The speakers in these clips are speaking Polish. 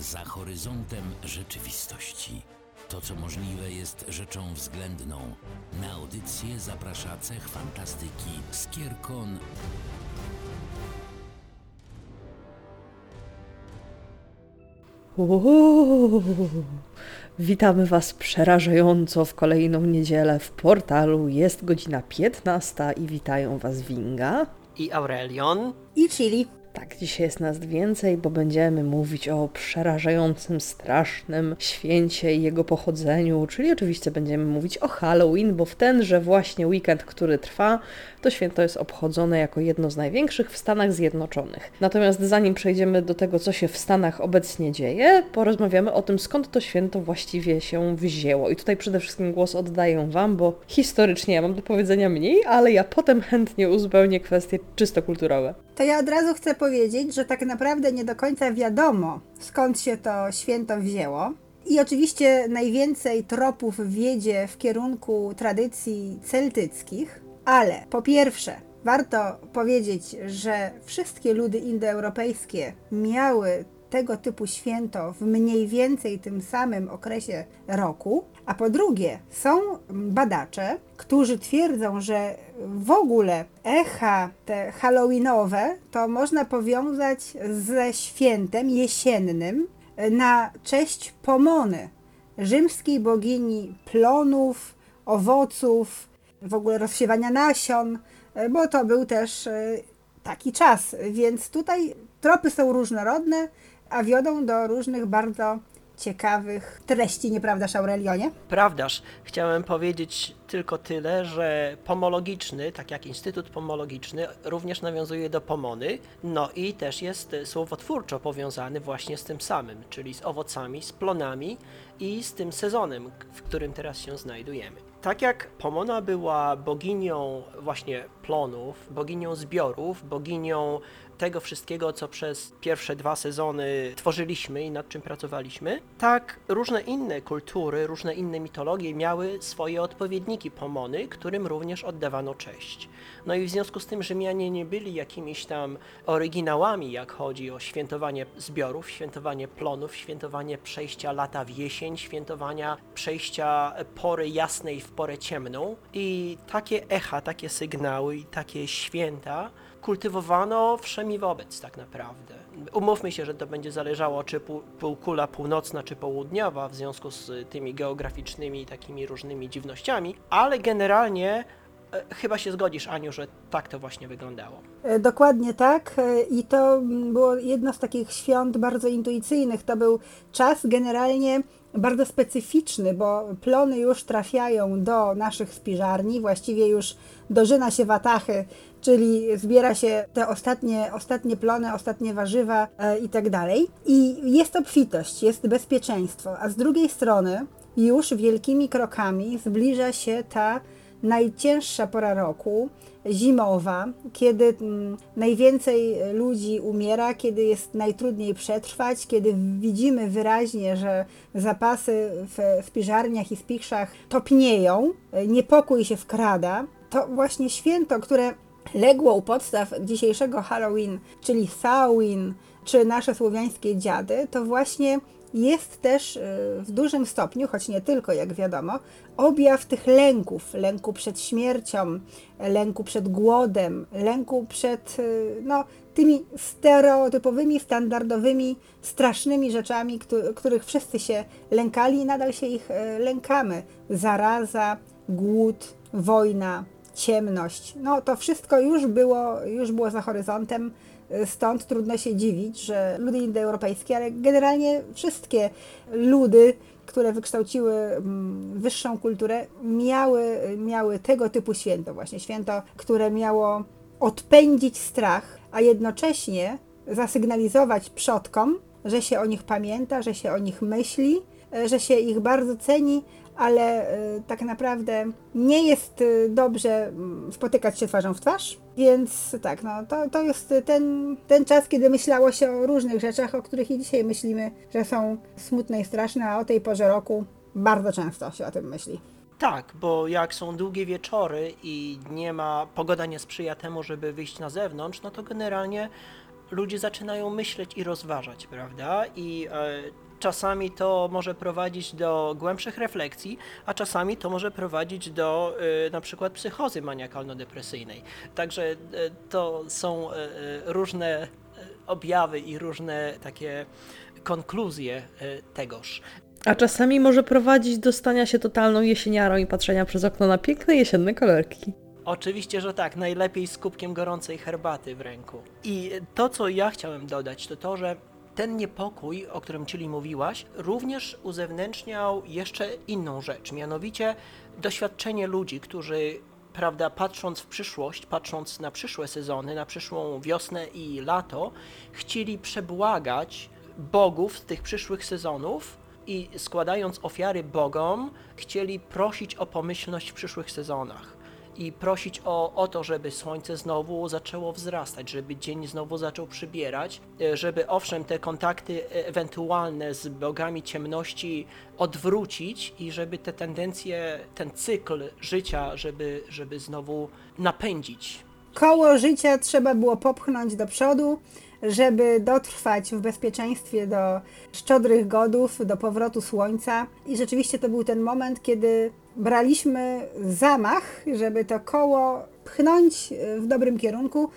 za horyzontem rzeczywistości. To, co możliwe, jest rzeczą względną. Na audycję zaprasza cech fantastyki Skierkon Uuu, witamy Was przerażająco w kolejną niedzielę w portalu. Jest godzina 15 i witają Was Winga. i Aurelion. i chili. Tak, dzisiaj jest nas więcej, bo będziemy mówić o przerażającym, strasznym święcie i jego pochodzeniu, czyli oczywiście będziemy mówić o Halloween, bo w tenże właśnie weekend, który trwa, to święto jest obchodzone jako jedno z największych w Stanach Zjednoczonych. Natomiast zanim przejdziemy do tego, co się w Stanach obecnie dzieje, porozmawiamy o tym, skąd to święto właściwie się wzięło. I tutaj przede wszystkim głos oddaję Wam, bo historycznie ja mam do powiedzenia mniej, ale ja potem chętnie uzupełnię kwestie czysto kulturowe. To ja od razu chcę powiedzieć, że tak naprawdę nie do końca wiadomo, skąd się to święto wzięło. I oczywiście najwięcej tropów wiedzie w kierunku tradycji celtyckich, ale po pierwsze, warto powiedzieć, że wszystkie ludy indoeuropejskie miały tego typu święto w mniej więcej tym samym okresie roku, a po drugie są badacze, którzy twierdzą, że w ogóle echa te halloweenowe to można powiązać ze świętem jesiennym na cześć Pomony, rzymskiej bogini plonów, owoców, w ogóle rozsiewania nasion, bo to był też e, taki czas, więc tutaj tropy są różnorodne, a wiodą do różnych bardzo ciekawych treści, nieprawdaż Aurelionie? Prawdaż, chciałem powiedzieć tylko tyle, że pomologiczny, tak jak Instytut Pomologiczny, również nawiązuje do pomony, no i też jest słowotwórczo powiązany właśnie z tym samym, czyli z owocami, z plonami i z tym sezonem, w którym teraz się znajdujemy. Tak jak Pomona była boginią właśnie plonów, boginią zbiorów, boginią tego wszystkiego, co przez pierwsze dwa sezony tworzyliśmy i nad czym pracowaliśmy, tak różne inne kultury, różne inne mitologie miały swoje odpowiedniki Pomony, którym również oddawano cześć. No i w związku z tym Rzymianie nie byli jakimiś tam oryginałami, jak chodzi o świętowanie zbiorów, świętowanie plonów, świętowanie przejścia lata w jesień, świętowania przejścia pory jasnej w porę ciemną. I takie echa, takie sygnały i takie święta kultywowano wszemi wobec tak naprawdę. Umówmy się, że to będzie zależało, czy pół- półkula północna, czy południowa, w związku z tymi geograficznymi takimi różnymi dziwnościami, ale generalnie e, chyba się zgodzisz, Aniu, że tak to właśnie wyglądało. E, Dokładnie tak. E, I to mm, było jedno z takich świąt bardzo intuicyjnych. To był czas generalnie bardzo specyficzny, bo plony już trafiają do naszych spiżarni, właściwie już dożyna się watachy, czyli zbiera się te ostatnie, ostatnie plony, ostatnie warzywa e, i tak dalej. I jest obfitość, jest bezpieczeństwo, a z drugiej strony już wielkimi krokami zbliża się ta najcięższa pora roku, zimowa, kiedy mm, najwięcej ludzi umiera, kiedy jest najtrudniej przetrwać, kiedy widzimy wyraźnie, że zapasy w spiżarniach i spichrzach topnieją, niepokój się wkrada, to właśnie święto, które legło u podstaw dzisiejszego Halloween, czyli Samhain, czy nasze słowiańskie dziady, to właśnie jest też y, w dużym stopniu, choć nie tylko, jak wiadomo, objaw tych lęków. Lęku przed śmiercią, lęku przed głodem, lęku przed y, no, tymi stereotypowymi, standardowymi, strasznymi rzeczami, któ- których wszyscy się lękali i nadal się ich y, lękamy. Zaraza, głód, wojna, ciemność. No to wszystko już było, już było za horyzontem. Stąd trudno się dziwić, że ludy indoeuropejskie, ale generalnie wszystkie ludy, które wykształciły mm, wyższą kulturę, miały, miały tego typu święto, właśnie święto, które miało odpędzić strach, a jednocześnie zasygnalizować przodkom, że się o nich pamięta, że się o nich myśli, e, że się ich bardzo ceni, ale e, tak naprawdę nie jest e, dobrze mm, spotykać się twarzą w twarz. Więc tak, no to, to jest ten, ten czas, kiedy myślało się o różnych rzeczach, o których i dzisiaj myślimy, że są smutne i straszne, a o tej porze roku bardzo często się o tym myśli. Tak, bo jak są długie wieczory i nie ma, pogoda nie sprzyja temu, żeby wyjść na zewnątrz, no to generalnie ludzie zaczynają myśleć i rozważać, prawda? I e, czasami to może prowadzić do głębszych refleksji, a czasami to może prowadzić do e, na przykład psychozy maniakalno-depresyjnej. Także e, to są e, e, różne e, objawy i różne takie konkluzje e, tegoż. A czasami może prowadzić do stania się totalną jesieniarą i patrzenia przez okno na piękne jesienne kolorki. Oczywiście, że tak, najlepiej z kubkiem gorącej herbaty w ręku. I to, co ja chciałem dodać, to to, że ten niepokój, o którym Czyli mówiłaś, również uzewnętrzniał jeszcze inną rzecz, mianowicie doświadczenie ludzi, którzy, prawda, patrząc w przyszłość, patrząc na przyszłe sezony, na przyszłą wiosnę i lato, chcieli przebłagać bogów z tych przyszłych sezonów i składając ofiary bogom, chcieli prosić o pomyślność w przyszłych sezonach i prosić o, o to, żeby słońce znowu zaczęło wzrastać, żeby dzień znowu zaczął przybierać, e, żeby owszem te kontakty e, ewentualne z bogami ciemności odwrócić i żeby te tendencje, ten cykl życia, żeby, żeby znowu napędzić. Koło życia trzeba było popchnąć do przodu, żeby dotrwać w bezpieczeństwie do szczodrych godów, do powrotu słońca. I rzeczywiście to był ten moment, kiedy braliśmy zamach, żeby to koło pchnąć w dobrym kierunku.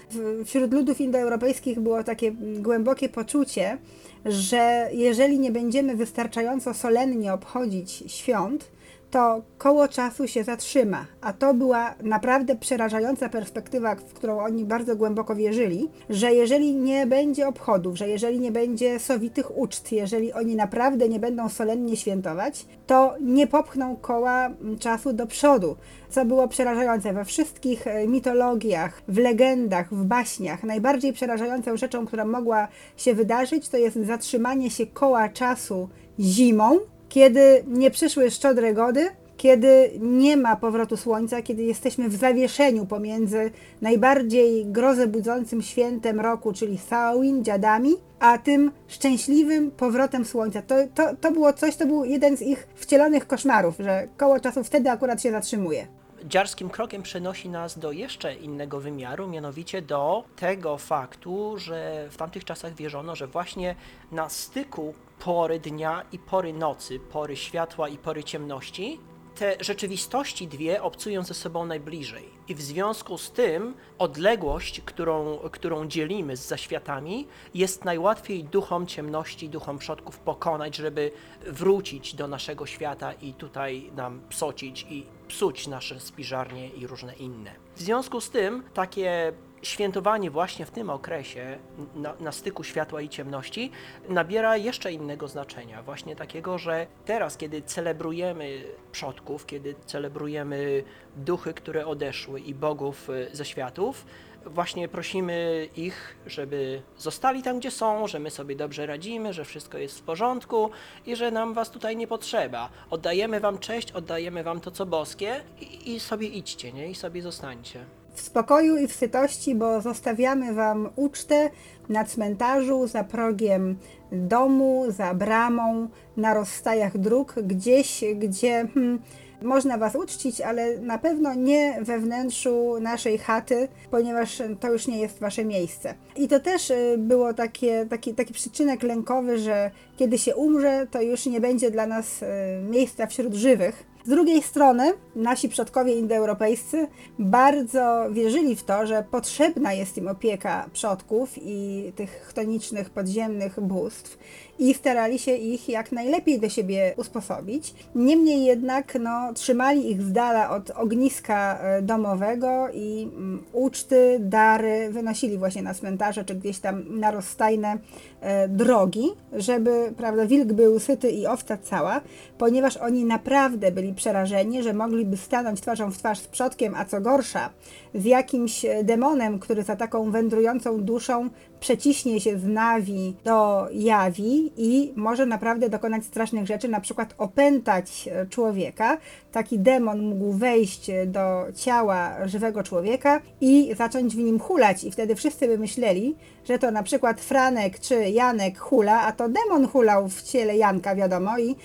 Wśród ludów indoeuropejskich było takie głębokie poczucie, że jeżeli nie będziemy wystarczająco solennie obchodzić świąt, to koło czasu się zatrzyma. A to była naprawdę przerażająca perspektywa, w którą oni bardzo głęboko wierzyli, że jeżeli nie będzie obchodów, że jeżeli nie będzie sowitych uczt, jeżeli oni naprawdę nie będą solennie świętować, to nie popchną koła mm, czasu do przodu. Co było przerażające we wszystkich e, mitologiach, w legendach, w baśniach. Najbardziej przerażającą rzeczą, która mogła się wydarzyć, to jest zatrzymanie się koła czasu zimą, kiedy nie przyszły szczodre gody, kiedy nie ma powrotu słońca, kiedy jesteśmy w zawieszeniu pomiędzy najbardziej grozę budzącym świętem roku, czyli Samhain, dziadami, a tym szczęśliwym powrotem słońca. To, to, to było coś, to był jeden z ich wcielonych koszmarów, że koło czasu wtedy akurat się zatrzymuje. Dziarskim krokiem przenosi nas do jeszcze innego wymiaru, mianowicie do tego faktu, że w tamtych czasach wierzono, że właśnie na styku pory dnia i pory nocy, pory światła i pory ciemności, te rzeczywistości dwie obcują ze sobą najbliżej. I w związku z tym odległość, którą, którą dzielimy z zaświatami, jest najłatwiej duchom ciemności, duchom przodków pokonać, żeby wrócić do naszego świata i tutaj nam psocić i psuć nasze spiżarnie i różne inne. W związku z tym takie świętowanie właśnie w tym okresie na, na styku światła i ciemności nabiera jeszcze innego znaczenia. Właśnie takiego, że teraz, kiedy celebrujemy przodków, kiedy celebrujemy duchy, które odeszły i bogów y, ze światów, właśnie prosimy ich, żeby zostali tam, gdzie są, że my sobie dobrze radzimy, że wszystko jest w porządku i że nam was tutaj nie potrzeba. Oddajemy wam cześć, oddajemy wam to, co boskie i, i sobie idźcie, nie? I sobie zostańcie. W spokoju i w sytości, bo zostawiamy Wam ucztę na cmentarzu, za progiem domu, za bramą, na rozstajach dróg, gdzieś, gdzie hmm, można Was uczcić, ale na pewno nie we wnętrzu naszej chaty, ponieważ to już nie jest Wasze miejsce. I to też y, było takie, taki, taki przyczynek lękowy, że kiedy się umrze, to już nie będzie dla nas y, miejsca wśród żywych. Z drugiej strony, nasi przodkowie indoeuropejscy bardzo wierzyli w to, że potrzebna jest im opieka przodków i tych chtonicznych podziemnych bóstw i starali się ich jak najlepiej do siebie usposobić. Niemniej jednak no, trzymali ich z dala od ogniska e, domowego i mm, uczty, dary wynosili właśnie na cmentarze czy gdzieś tam na rozstajne e, drogi, żeby prawda, wilk był syty i owca cała, ponieważ oni naprawdę byli przerażeni, że mogliby stanąć twarzą w twarz z przodkiem, a co gorsza, z jakimś e, demonem, który za taką wędrującą duszą przeciśnie się z nawi do jawi i może naprawdę dokonać strasznych rzeczy, na przykład opętać e, człowieka. Taki demon mógł wejść e, do ciała żywego człowieka i zacząć w nim hulać i wtedy wszyscy by myśleli, że to na przykład Franek czy Janek hula, a to demon hulał w ciele Janka, wiadomo, i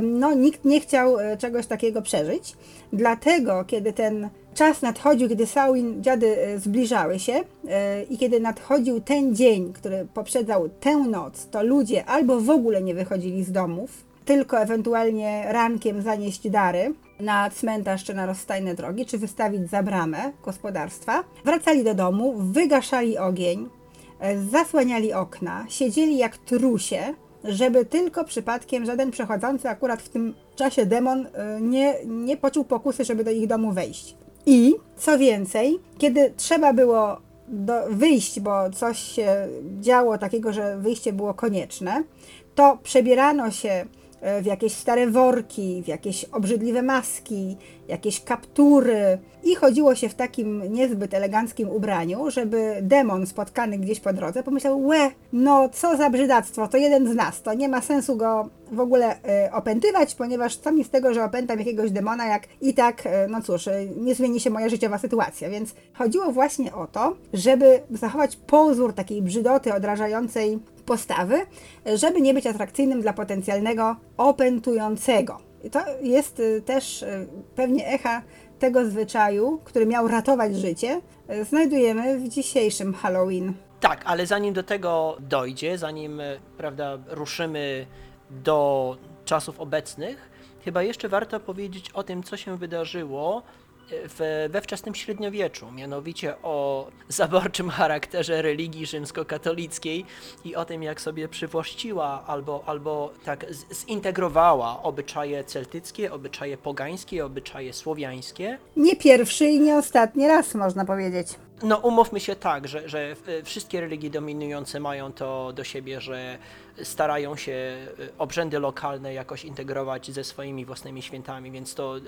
no, nikt nie chciał e, czegoś takiego przeżyć. Dlatego, kiedy ten czas nadchodził, kiedy Samhain dziady e, zbliżały się e, i kiedy nadchodził ten dzień, który poprzedzał tę noc, to ludzie albo w ogóle nie wychodzili z domów, tylko ewentualnie rankiem zanieść dary na cmentarz czy na rozstajne drogi, czy wystawić za bramę gospodarstwa. Wracali do domu, wygaszali ogień, e, zasłaniali okna, siedzieli jak trusie, żeby tylko przypadkiem żaden przechodzący akurat w tym czasie demon nie, nie poczuł pokusy, żeby do ich domu wejść. I co więcej, kiedy trzeba było do, wyjść, bo coś się działo takiego, że wyjście było konieczne, to przebierano się e, w jakieś stare worki, w jakieś obrzydliwe maski, jakieś kaptury i chodziło się w takim niezbyt eleganckim ubraniu, żeby demon spotkany gdzieś po drodze pomyślał, łe, no co za brzydactwo, to jeden z nas, to nie ma sensu go w ogóle e, opętywać, ponieważ co mi z tego, że opętam jakiegoś demona, jak i tak, e, no cóż, e, nie zmieni się moja życiowa sytuacja, więc chodziło właśnie o to, żeby zachować pozór takiej brzydoty odrażającej postawy, żeby nie być atrakcyjnym dla potencjalnego opętującego. To jest y, też y, pewnie echa tego zwyczaju, który miał ratować życie, y, znajdujemy w dzisiejszym Halloween. Tak, ale zanim do tego dojdzie, zanim prawda, ruszymy do czasów obecnych, chyba jeszcze warto powiedzieć o tym, co się wydarzyło w, we wczesnym średniowieczu, mianowicie o zaborczym charakterze religii rzymskokatolickiej i o tym, jak sobie przywłaszczyła albo, albo tak zintegrowała obyczaje celtyckie, obyczaje pogańskie, obyczaje słowiańskie. Nie pierwszy i nie ostatni raz, można powiedzieć. No, umówmy się tak, że, że e, wszystkie religie dominujące mają to do siebie, że starają się e, obrzędy lokalne jakoś integrować ze swoimi własnymi świętami, więc to e,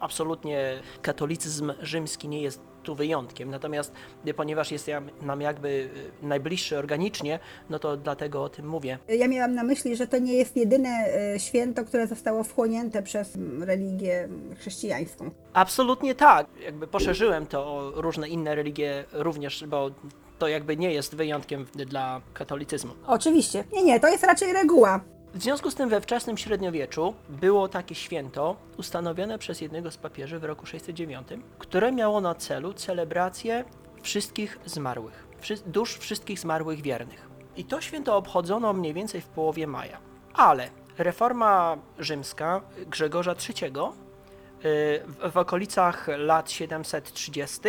absolutnie katolicyzm rzymski nie jest tu wyjątkiem. Natomiast e, ponieważ jest nam jakby e, najbliższy organicznie, no to dlatego o tym mówię. Ja miałam na myśli, że to nie jest jedyne y, święto, które zostało wchłonięte przez mm, religię chrześcijańską. Absolutnie tak. Jakby poszerzyłem to o różne inne religie również, bo to jakby nie jest wyjątkiem dla katolicyzmu. Oczywiście. Nie, nie, to jest raczej reguła. W związku z tym we wczesnym średniowieczu było takie święto ustanowione przez jednego z papieży w roku 609, które miało na celu celebrację wszystkich zmarłych, dusz wszystkich zmarłych wiernych. I to święto obchodzono mniej więcej w połowie maja. Ale reforma rzymska Grzegorza III y, w okolicach lat 730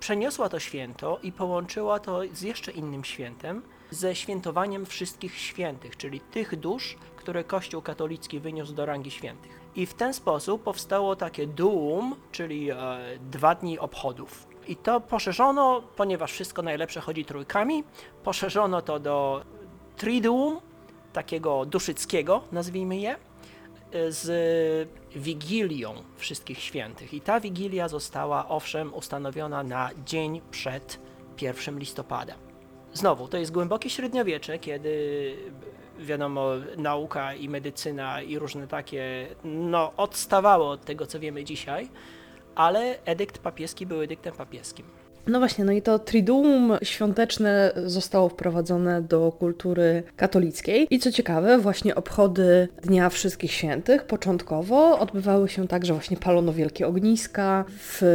przeniosła to święto i połączyła to z jeszcze innym świętem, ze świętowaniem wszystkich świętych, czyli tych dusz, które Kościół katolicki wyniósł do rangi świętych. I w ten sposób powstało takie duum, czyli e, dwa dni obchodów. I to poszerzono, ponieważ wszystko najlepsze chodzi trójkami, poszerzono to do triduum, takiego duszyckiego, nazwijmy je, z Wigilią Wszystkich Świętych. I ta Wigilia została owszem ustanowiona na dzień przed 1 listopada. Znowu, to jest głębokie średniowiecze, kiedy wiadomo, nauka i medycyna i różne takie, no, odstawało od tego, co wiemy dzisiaj, ale edykt papieski był edyktem papieskim. No właśnie, no i to triduum świąteczne zostało wprowadzone do kultury katolickiej. I co ciekawe, właśnie obchody Dnia Wszystkich Świętych początkowo odbywały się tak, że właśnie palono wielkie ogniska,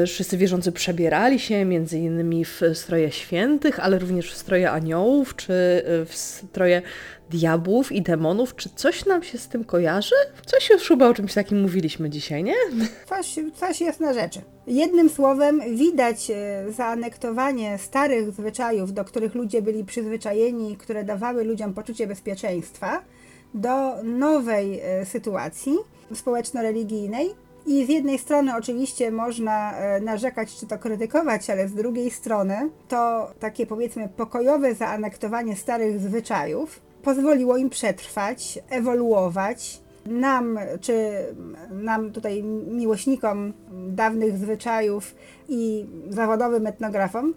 wszyscy wierzący przebierali się między innymi w stroje świętych, ale również w stroje aniołów, czy y, w stroje diabłów i demonów. Czy coś nam się z tym kojarzy? Coś już chyba o czymś takim mówiliśmy dzisiaj, nie? Coś, coś jest na rzeczy. Jednym słowem, widać e, zaanektowanie starych zwyczajów, do których ludzie byli przyzwyczajeni, które dawały ludziom poczucie bezpieczeństwa, do nowej e, sytuacji społeczno-religijnej. I z jednej strony oczywiście można e, narzekać czy to krytykować, ale z drugiej strony to takie powiedzmy pokojowe zaanektowanie starych zwyczajów pozwoliło im przetrwać, ewoluować, nam, czy nam tutaj miłośnikom dawnych zwyczajów i zawodowym etnografom,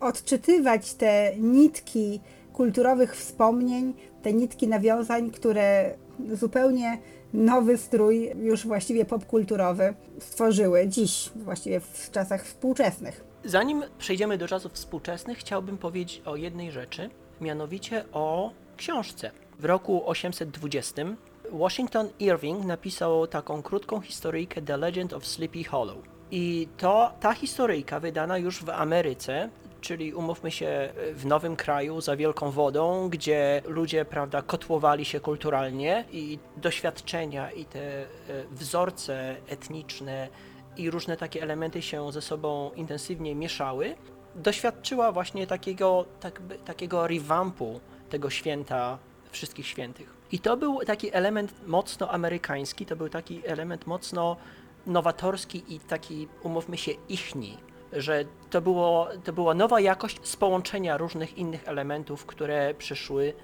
odczytywać te nitki kulturowych wspomnień, te nitki nawiązań, które zupełnie nowy strój, już właściwie popkulturowy, stworzyły dziś, właściwie w czasach współczesnych. Zanim przejdziemy do czasów współczesnych, chciałbym powiedzieć o jednej rzeczy, mianowicie o książce. W roku 820 Washington Irving napisał taką krótką historyjkę The Legend of Sleepy Hollow. I to ta historyjka wydana już w Ameryce, czyli umówmy się w nowym kraju za wielką wodą, gdzie ludzie, prawda, kotłowali się kulturalnie i doświadczenia i te e, wzorce etniczne i różne takie elementy się ze sobą intensywnie mieszały, doświadczyła właśnie takiego, tak, takiego rewampu tego święta wszystkich świętych. I to był taki element mocno amerykański, to był taki element mocno nowatorski i taki, umówmy się, ichni, że to, było, to była nowa jakość z połączenia różnych innych elementów, które przyszły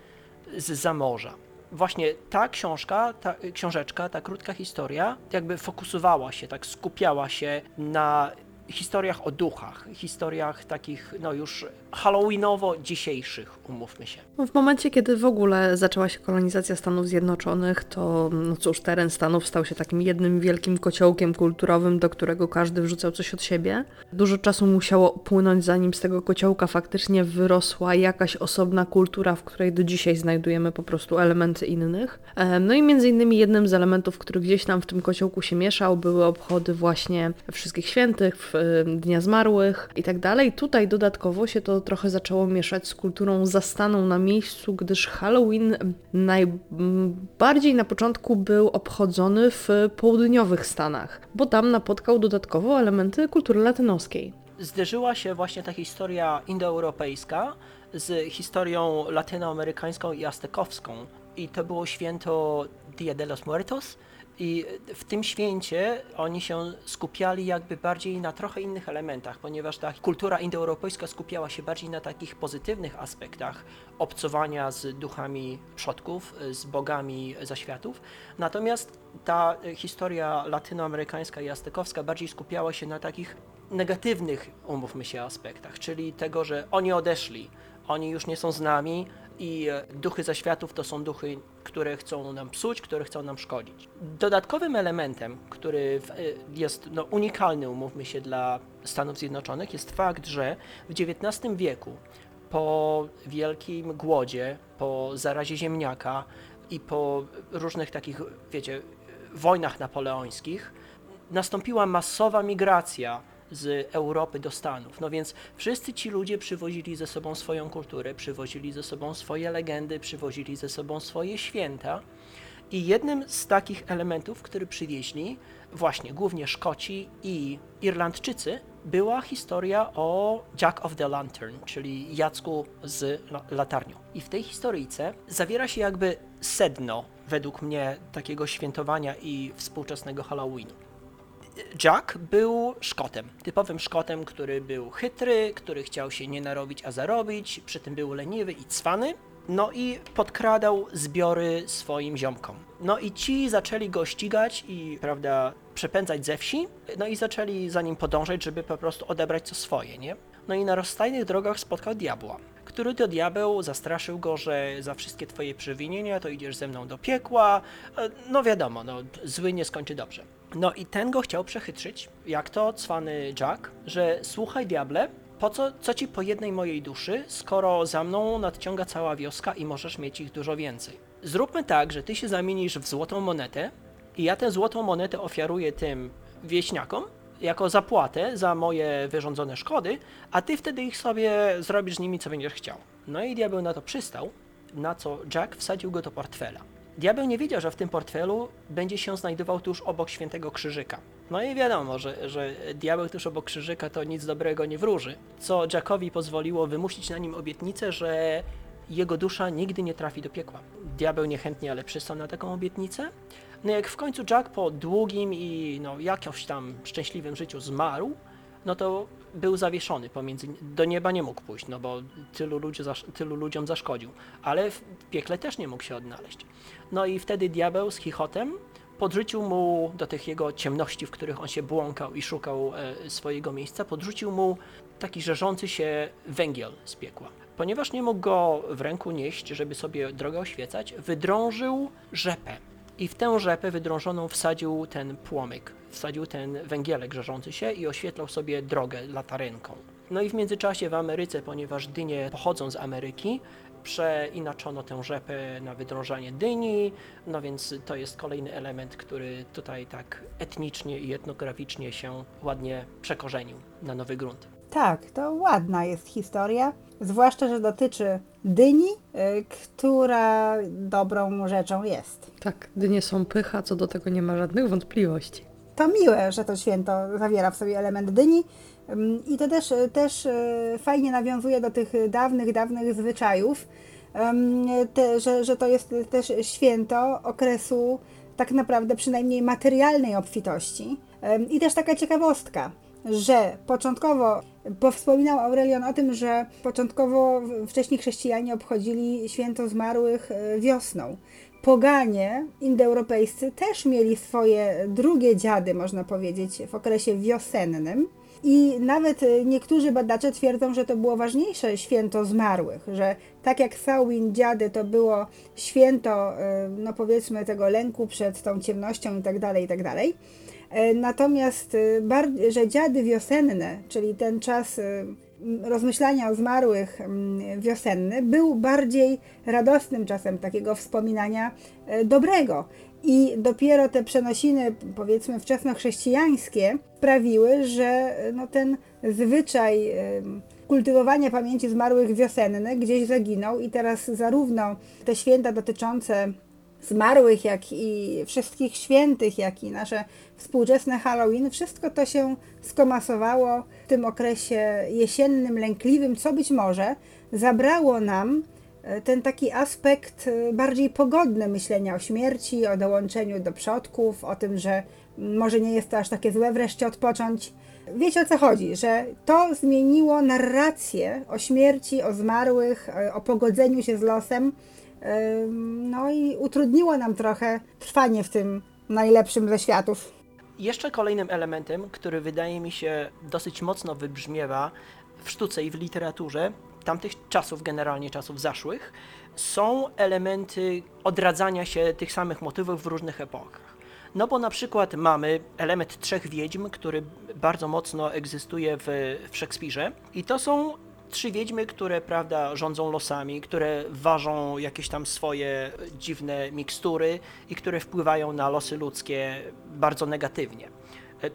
z zamorza. Właśnie ta książka, ta książeczka, ta krótka historia, jakby fokusowała się, tak skupiała się na historiach o duchach, historiach takich, no już halloweenowo-dzisiejszych, umówmy się. W momencie, kiedy w ogóle zaczęła się kolonizacja Stanów Zjednoczonych, to no cóż, teren Stanów stał się takim jednym wielkim kociołkiem kulturowym, do którego każdy wrzucał coś od siebie. Dużo czasu musiało upłynąć, zanim z tego kociołka faktycznie wyrosła jakaś osobna kultura, w której do dzisiaj znajdujemy po prostu elementy innych. Em, No i między innymi jednym z elementów, który gdzieś tam w tym kociołku się mieszał, były obchody właśnie wszystkich świętych, w, Dnia Zmarłych i tak dalej. Tutaj dodatkowo się to trochę zaczęło mieszać z kulturą zastaną na miejscu, gdyż Halloween najbardziej na początku był obchodzony w południowych Stanach, bo tam napotkał dodatkowo elementy kultury latynoskiej. zderzyła się właśnie ta historia indoeuropejska z historią latynoamerykańską i aztekowską. I to było święto Dia de los Muertos. I w tym święcie oni się skupiali jakby bardziej na trochę innych elementach, ponieważ ta kultura indoeuropejska skupiała się bardziej na takich pozytywnych aspektach obcowania z duchami przodków, z bogami zaświatów. Natomiast ta historia latynoamerykańska i aztekowska bardziej skupiała się na takich negatywnych, umówmy się, aspektach, czyli tego, że oni odeszli, oni już nie są z nami i e, duchy zaświatów to są duchy, które chcą nam psuć, które chcą nam szkodzić. Dodatkowym elementem, który e, jest no, unikalny, umówmy się, dla Stanów Zjednoczonych, jest fakt, że w XIX wieku po wielkim głodzie, po zarazie ziemniaka i po różnych takich, wiecie, wojnach napoleońskich, nastąpiła masowa migracja z Europy do Stanów. No więc wszyscy ci ludzie przywozili ze sobą swoją kulturę, przywozili ze sobą swoje legendy, przywozili ze sobą swoje święta. I jednym z takich elementów, który przywieźli, właśnie głównie Szkoci i Irlandczycy, była historia o Jack of the Lantern, czyli Jacku z la- latarnią. I w tej historyjce zawiera się jakby sedno, według mnie, takiego świętowania i współczesnego Halloweenu. Jack był Szkotem, typowym Szkotem, który był chytry, który chciał się nie narobić, a zarobić, przy tym był leniwy i cwany. No i podkradał zbiory swoim ziomkom. No i ci zaczęli go ścigać i, prawda, przepędzać ze wsi, no i zaczęli za nim podążać, żeby po prostu odebrać co swoje, nie? No i na rozstajnych drogach spotkał diabła, który to diabeł zastraszył go, że za wszystkie twoje przewinienia to idziesz ze mną do piekła. E, No wiadomo, no zły nie skończy dobrze. No i ten go chciał przechytrzyć, jak to cwany Jack, że słuchaj diable, po co, co ci po jednej mojej duszy, skoro za mną nadciąga cała wioska i możesz mieć ich dużo więcej. Zróbmy tak, że ty się zamienisz w złotą monetę i ja tę złotą monetę ofiaruję tym wieśniakom jako zapłatę za moje wyrządzone szkody, a ty wtedy ich sobie zrobisz z nimi co będziesz chciał. No i diabeł na to przystał, na co Jack wsadził go do portfela. Diabeł nie wiedział, że w tym portfelu będzie się znajdował tuż obok świętego krzyżyka. No i wiadomo, że, że diabeł tuż obok krzyżyka to nic dobrego nie wróży, co Jackowi pozwoliło wymusić na nim obietnicę, że jego dusza nigdy nie trafi do piekła. Diabeł niechętnie, ale przystał na taką obietnicę. No jak w końcu Jack po długim i no jakimś tam szczęśliwym życiu zmarł, no to był zawieszony pomiędzy, do nieba nie mógł pójść, no bo tylu, ludzi, tylu ludziom zaszkodził, ale w piekle też nie mógł się odnaleźć. No i wtedy diabeł z chichotem podrzucił mu do tych jego ciemności, w których on się błąkał i szukał e, swojego miejsca, podrzucił mu taki żerzący się węgiel z piekła. Ponieważ nie mógł go w ręku nieść, żeby sobie drogę oświecać, wydrążył rzepę. I w tę rzepę wydrążoną wsadził ten płomyk, wsadził ten węgielek żarzący się i oświetlał sobie drogę latarenką. No i w międzyczasie w Ameryce, ponieważ dynie pochodzą z Ameryki, przeinaczono tę rzepę na wydrążanie dyni, no więc to jest kolejny element, który tutaj tak etnicznie i etnograficznie się ładnie przekorzenił na nowy grunt. Tak, to ładna jest historia, zwłaszcza, że dotyczy dyni, y, która dobrą rzeczą jest. Tak, dynie są pycha, co do tego nie ma żadnych wątpliwości. To miłe, że to święto zawiera w sobie element dyni Ym, i to też, też y, fajnie nawiązuje do tych dawnych, dawnych zwyczajów, te, że, że to jest też święto okresu tak naprawdę przynajmniej materialnej obfitości. I też taka ciekawostka, że początkowo, bo wspominał Aurelian o tym, że początkowo wcześniej chrześcijanie obchodzili święto zmarłych y, wiosną. Poganie indoeuropejscy też mieli swoje drugie dziady, można powiedzieć, w okresie wiosennym. I nawet y, niektórzy badacze twierdzą, że to było ważniejsze święto zmarłych, że tak jak Samhain dziady to było święto, y, no powiedzmy, tego lęku przed tą ciemnością i tak dalej, i tak dalej. Natomiast, y, bar- że dziady wiosenne, czyli ten czas rozmyślania o zmarłych mm, wiosenny, był bardziej radosnym czasem takiego wspominania e, dobrego. I dopiero te przenosiny, powiedzmy, wczesnochrześcijańskie sprawiły, że e, no, ten zwyczaj em, kultywowania pamięci zmarłych wiosenne gdzieś zaginął i teraz zarówno te święta dotyczące zmarłych, jak i wszystkich świętych, jak i nasze współczesne Halloween, wszystko to się skomasowało w tym okresie jesiennym, lękliwym, co być może zabrało nam e, ten taki aspekt e, bardziej pogodny myślenia o śmierci, o dołączeniu do przodków, o tym, że może nie jest to aż takie złe wreszcie odpocząć. Wiecie o co chodzi, że to zmieniło narrację o śmierci, o zmarłych, e, o pogodzeniu się z losem. No i utrudniło nam trochę trwanie w tym najlepszym ze światów. Jeszcze kolejnym elementem, który wydaje mi się dosyć mocno wybrzmiewa w sztuce i w literaturze tamtych czasów, generalnie czasów zaszłych, są elementy odradzania się tych samych motywów w różnych epokach. No bo na przykład mamy element trzech wiedźm, który bardzo mocno egzystuje w, w Szekspirze i to są trzy wiedźmy, które prawda rządzą losami, które ważą jakieś tam swoje dziwne mikstury i które wpływają na losy ludzkie bardzo negatywnie.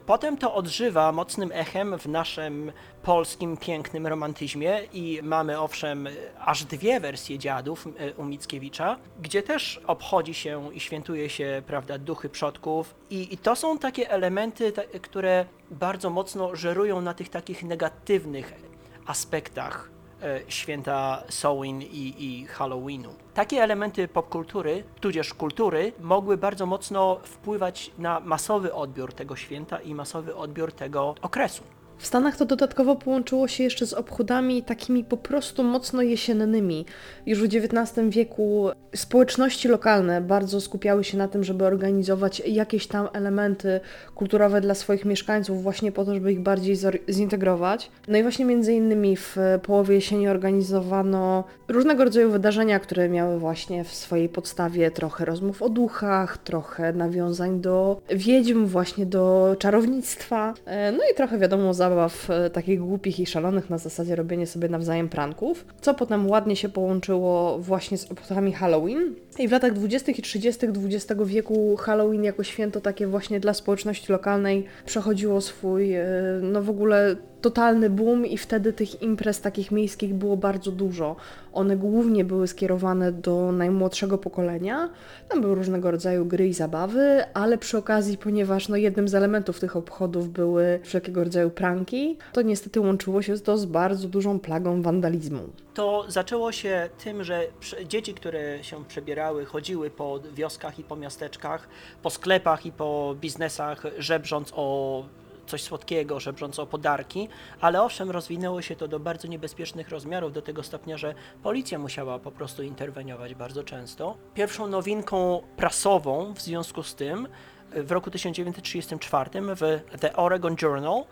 Potem to odżywa mocnym echem w naszym polskim pięknym romantyzmie i mamy owszem aż dwie wersje dziadów e, u Mickiewicza, gdzie też obchodzi się i świętuje się prawda, duchy przodków i, i to są takie elementy, które bardzo mocno żerują na tych takich negatywnych aspektach e, święta Samhain i, i Halloweenu. Takie elementy popkultury, tudzież kultury, mogły bardzo mocno wpływać na masowy odbiór tego święta i masowy odbiór tego okresu. W Stanach to dodatkowo połączyło się jeszcze z obchodami takimi po prostu mocno jesiennymi. Już w XIX wieku społeczności lokalne bardzo skupiały się na tym, żeby organizować jakieś tam elementy kulturowe dla swoich mieszkańców, właśnie po to, żeby ich bardziej zintegrować. No i właśnie między innymi w połowie jesieni organizowano różnego rodzaju wydarzenia, które miały właśnie w swojej podstawie trochę rozmów o duchach, trochę nawiązań do wiedźm, właśnie do czarownictwa, e, no i trochę wiadomo zabaw e, takich głupich i szalonych na zasadzie robienia sobie nawzajem pranków, co potem ładnie się połączyło właśnie z obchodami Halloween. I w latach 20. i 30. XX wieku Halloween jako święto takie właśnie dla społeczności lokalnej przechodziło swój, e, no w ogóle totalny boom i wtedy tych imprez takich miejskich było bardzo dużo. One głównie były skierowane do najmłodszego pokolenia. Tam były różnego rodzaju gry i zabawy, ale przy okazji, ponieważ no, jednym z elementów tych obchodów były wszelkiego rodzaju pranki, to niestety łączyło się to z bardzo dużą plagą wandalizmu. To zaczęło się tym, że dzieci, które się przebierały, chodziły po wioskach i po miasteczkach, po sklepach i po biznesach, żebrząc o coś słodkiego, żebrząc o podarki, ale owszem, rozwinęło się to do bardzo niebezpiecznych rozmiarów, do tego stopnia, że policja musiała po prostu interweniować bardzo często. Pierwszą nowinką prasową w związku z tym w roku 1934 w The Oregon Journal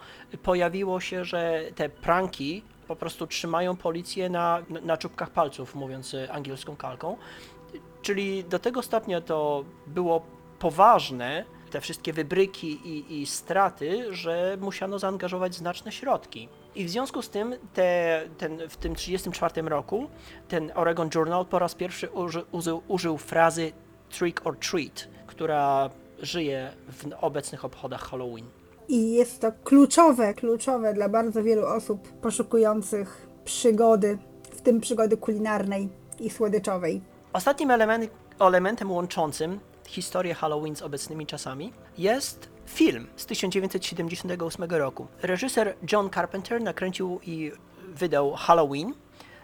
pojawiło się, że te pranki po prostu trzymają policję na, na czubkach palców, mówiąc angielską kalką. Czyli do tego stopnia to było poważne, te wszystkie wybryki i, i straty, że musiano zaangażować znaczne środki. I w związku z tym te, ten, w tym 1934 roku ten Oregon Journal po raz pierwszy uży, użył, użył frazy trick or treat, która żyje w obecnych obchodach Halloween. I jest to kluczowe, kluczowe dla bardzo wielu osób poszukujących przygody, w tym przygody kulinarnej i słodyczowej. Ostatnim element, elementem łączącym historię Halloween z obecnymi czasami jest film z 1978 roku. Reżyser John Carpenter nakręcił i wydał Halloween,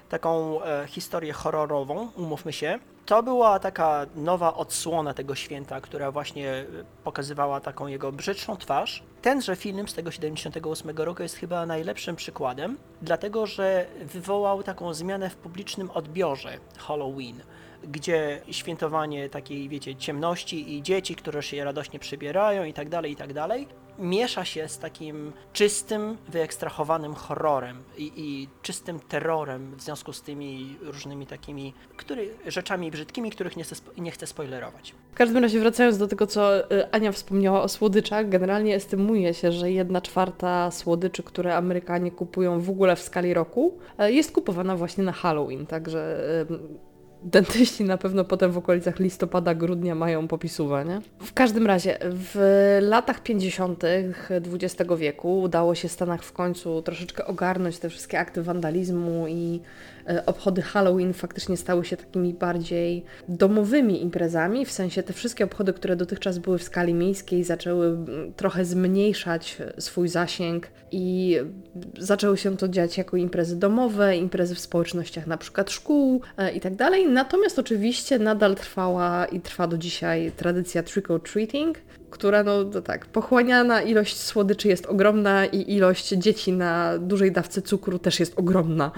taką e, historię horrorową, umówmy się. To była taka nowa odsłona tego święta, która właśnie e, pokazywała taką jego brzydszą twarz. Tenże film z tego 78 roku jest chyba najlepszym przykładem, dlatego że wywołał taką zmianę w publicznym odbiorze Halloween gdzie świętowanie takiej, wiecie, ciemności i dzieci, które się radośnie przybierają i tak dalej, i tak dalej, miesza się z takim czystym, wyekstrahowanym horrorem i, i czystym terrorem w związku z tymi różnymi takimi który, rzeczami brzydkimi, których nie chcę, nie chcę spoilerować. W każdym razie wracając do tego, co y, Ania wspomniała o słodyczach, generalnie estymuje się, że jedna czwarta słodyczy, które Amerykanie kupują w ogóle w skali roku, y, jest kupowana właśnie na Halloween, także dentyści na pewno potem w okolicach listopada, grudnia mają popisówę, nie? W każdym razie, w latach 50. XX wieku udało się Stanach w końcu troszeczkę ogarnąć te wszystkie akty wandalizmu i obchody Halloween faktycznie stały się takimi bardziej domowymi imprezami, w sensie te wszystkie obchody, które dotychczas były w skali miejskiej, zaczęły trochę zmniejszać e, swój zasięg i zaczęły się to dziać jako imprezy domowe, imprezy w społecznościach na przykład szkół e, i tak dalej. Natomiast oczywiście nadal trwała i trwa do dzisiaj tradycja trick or treating, która no to tak, pochłaniana ilość słodyczy jest ogromna i ilość dzieci na dużej dawce cukru też jest ogromna.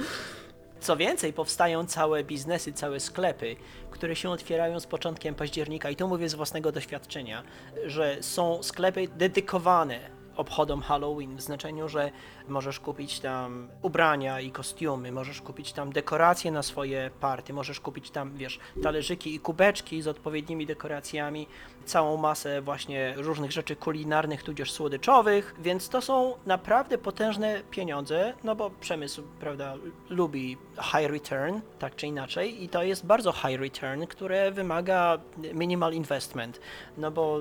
Co więcej, powstają całe biznesy, całe sklepy, które się otwierają z początkiem października i to mówię z własnego doświadczenia, że są sklepy dedykowane obchodom Halloween, w znaczeniu, że możesz kupić tam ubrania i kostiumy, możesz kupić tam dekoracje na swoje party, możesz kupić tam, wiesz, talerzyki i kubeczki z odpowiednimi dekoracjami, całą masę właśnie różnych rzeczy kulinarnych, tudzież słodyczowych, więc to są naprawdę potężne pieniądze, no bo przemysł, prawda, lubi high return, tak czy inaczej, i to jest bardzo high return, które wymaga minimal investment, no bo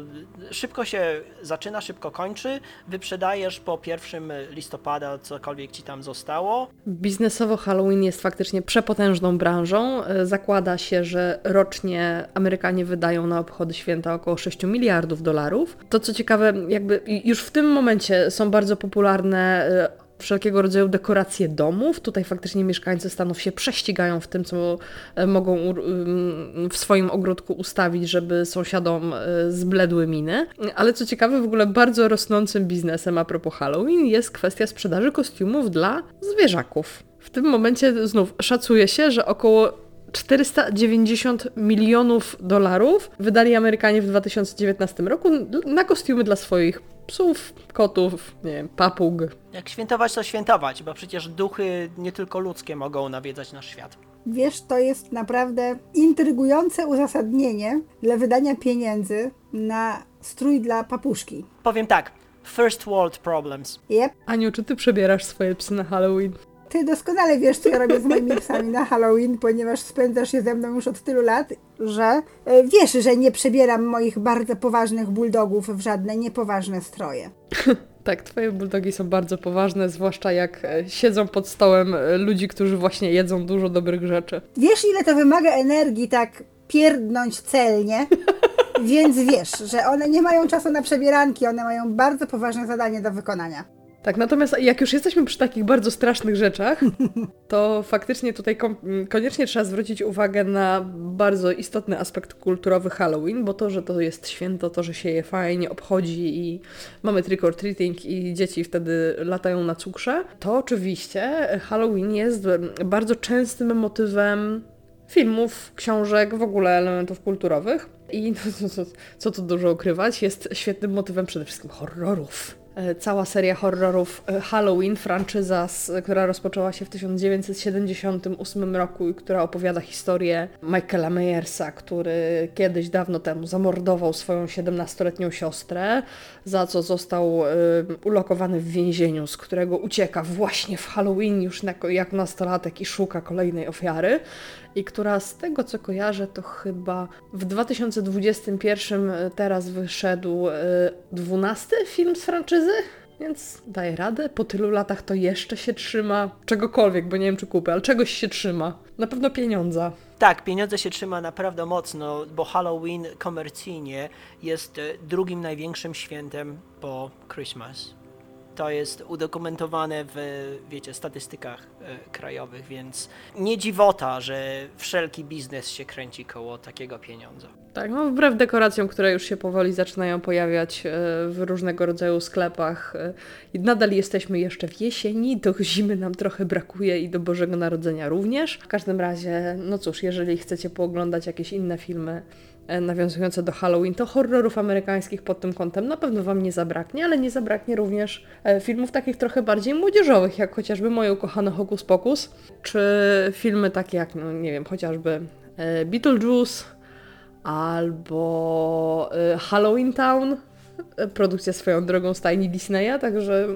szybko się zaczyna, szybko kończy, wyprzedajesz po pierwszym listopada cokolwiek ci tam zostało, Biznesowo Halloween jest faktycznie przepotężną branżą. E, Zakłada się, że rocznie Amerykanie wydają na obchody święta około 6 miliardów dolarów. To co ciekawe, jakby już w tym momencie są bardzo popularne e, wszelkiego rodzaju dekoracje domów. Tutaj faktycznie mieszkańcy Stanów się prześcigają w tym, co e, mogą w swoim ogródku ustawić, żeby sąsiadom e, zbledły miny. Ale co ciekawe, w ogóle bardzo rosnącym biznesem a propos Halloween jest kwestia sprzedaży kostiumów dla zwierzaków. W tym momencie znów szacuje się, że około 490 milionów dolarów wydali Amerykanie w 2019 roku na kostiumy dla swoich psów, kotów, nie wiem, papug. Jak świętować, to świętować, bo przecież duchy nie tylko ludzkie mogą nawiedzać nasz świat. Wiesz, to jest naprawdę intrygujące uzasadnienie dla wydania pieniędzy na strój dla papuszki. Powiem tak, first world problems. Jep, Aniu, czy ty przebierasz swoje psy na Halloween? Ty doskonale wiesz, co ja robię z moimi psami na Halloween, ponieważ spędzasz się ze mną już od tylu lat, że e, wiesz, że nie przebieram moich bardzo poważnych bulldogów w żadne niepoważne stroje. Tak, twoje bulldogi są bardzo poważne, zwłaszcza jak e, siedzą pod stołem e, ludzi, którzy właśnie jedzą dużo dobrych rzeczy. Wiesz, ile to wymaga energii tak pierdnąć celnie? Więc wiesz, że one nie mają czasu na przebieranki, one mają bardzo poważne zadanie do wykonania. Tak, natomiast jak już jesteśmy przy takich bardzo strasznych rzeczach, to faktycznie tutaj koniecznie trzeba zwrócić uwagę na bardzo istotny aspekt kulturowy Halloween, bo to, że to jest święto, to, że się je fajnie obchodzi i mamy trick or treating i dzieci wtedy latają na cukrze, to oczywiście Halloween jest bardzo częstym motywem filmów, książek, w ogóle elementów kulturowych. I no, co, co, co tu dużo ukrywać, jest świetnym motywem przede wszystkim horrorów. E, cała seria horrorów e, Halloween, franczyza, która rozpoczęła się w 1978 roku i która opowiada historię Michaela Myersa, który kiedyś dawno temu zamordował swoją 17-letnią siostrę, za co został e, ulokowany w więzieniu, z którego ucieka właśnie w Halloween już na, jak nastolatek i szuka kolejnej ofiary i która z tego co kojarzę, to chyba w 2021 teraz wyszedł e, 12 film z franczyzy. Więc daje radę. Po tylu latach to jeszcze się trzyma. Czegokolwiek, bo nie wiem czy kupię, ale czegoś się trzyma. Na pewno pieniądza. Tak, pieniądze się trzyma naprawdę mocno, bo Halloween komercyjnie jest e, drugim największym świętem po Christmas. To jest udokumentowane w, wiecie, statystykach e, krajowych, więc nie dziwota, że wszelki biznes się kręci koło takiego pieniądza. Tak, no wbrew dekoracjom, które już się powoli zaczynają pojawiać e, w różnego rodzaju sklepach. e, nadal jesteśmy jeszcze w jesieni, do zimy nam trochę brakuje i do Bożego Narodzenia również. W każdym razie, no cóż, jeżeli chcecie pooglądać jakieś inne filmy nawiązujące do Halloween, to horrorów amerykańskich pod tym kątem na pewno Wam nie zabraknie, ale nie zabraknie również e, filmów takich trochę bardziej młodzieżowych, jak chociażby moje ukochane Hokus Pokus, czy filmy takie jak, no nie wiem, chociażby e, Beetlejuice, albo Halloween Town, produkcja swoją drogą stajni Disneya, także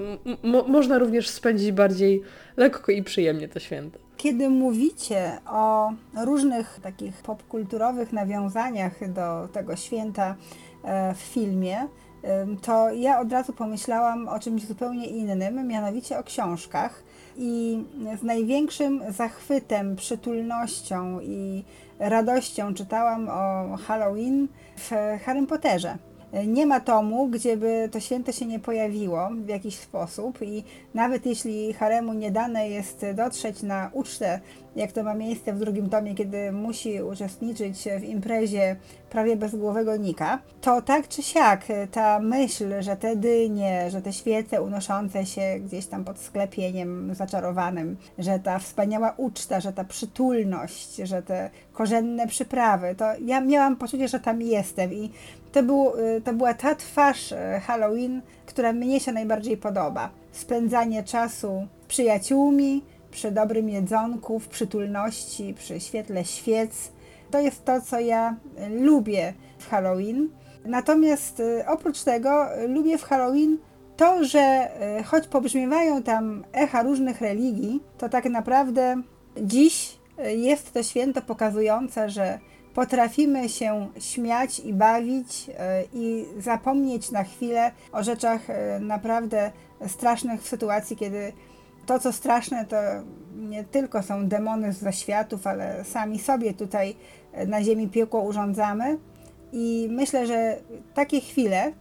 można również spędzić bardziej lekko i przyjemnie to święto. Kiedy mówicie o różnych takich popkulturowych nawiązaniach do tego święta e, w filmie, em, to ja od razu pomyślałam o czymś zupełnie innym, mianowicie o książkach. I z największym zachwytem, przytulnością i radością czytałam o Halloween w Harrym Potterze. Nie ma tomu, gdzie by to święto się nie pojawiło w jakiś sposób i nawet jeśli Haremu nie dane jest dotrzeć na ucztę, jak to ma miejsce w drugim tomie, kiedy musi uczestniczyć w imprezie prawie bezgłowego Nika, to tak czy siak ta myśl, że te dynie, że te świece unoszące się gdzieś tam pod sklepieniem zaczarowanym, że ta wspaniała uczta, że ta przytulność, że te korzenne przyprawy, to ja miałam poczucie, że tam jestem i to, był, y, to była ta twarz y, Halloween, która mnie się najbardziej podoba. Spędzanie czasu z przyjaciółmi, przy dobrym jedzonku, w przytulności, przy świetle świec. To jest to, co ja y, lubię w Halloween. Natomiast oprócz tego lubię w Halloween to, że choć pobrzmiewają tam echa różnych religii, to tak naprawdę dziś jest to święto pokazujące, że potrafimy się śmiać i bawić y, i zapomnieć na chwilę o rzeczach y, naprawdę strasznych w sytuacji, kiedy to, co straszne, to nie tylko są demony z zaświatów, ale sami sobie tutaj y, na ziemi piekło urządzamy. I myślę, że takie chwile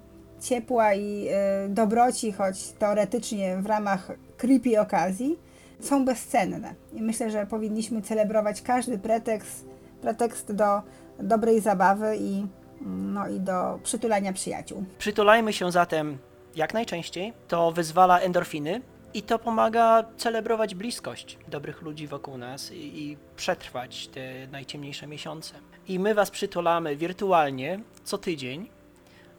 ciepła i dobroci, choć teoretycznie w ramach creepy okazji, są bezcenne. I myślę, że powinniśmy celebrować każdy pretekst, pretekst do dobrej zabawy i, no, i do przytulania przyjaciół. Przytulajmy się zatem jak najczęściej, to wyzwala endorfiny i to pomaga celebrować bliskość dobrych ludzi wokół nas i, i przetrwać te najciemniejsze miesiące. I my Was przytulamy wirtualnie co tydzień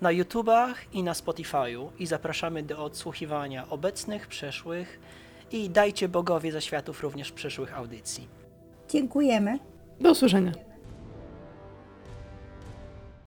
na YouTubach i na Spotify'u i zapraszamy do odsłuchiwania obecnych, przeszłych i dajcie bogowie zaświatów również przyszłych audycji. Dziękujemy. Do usłyszenia.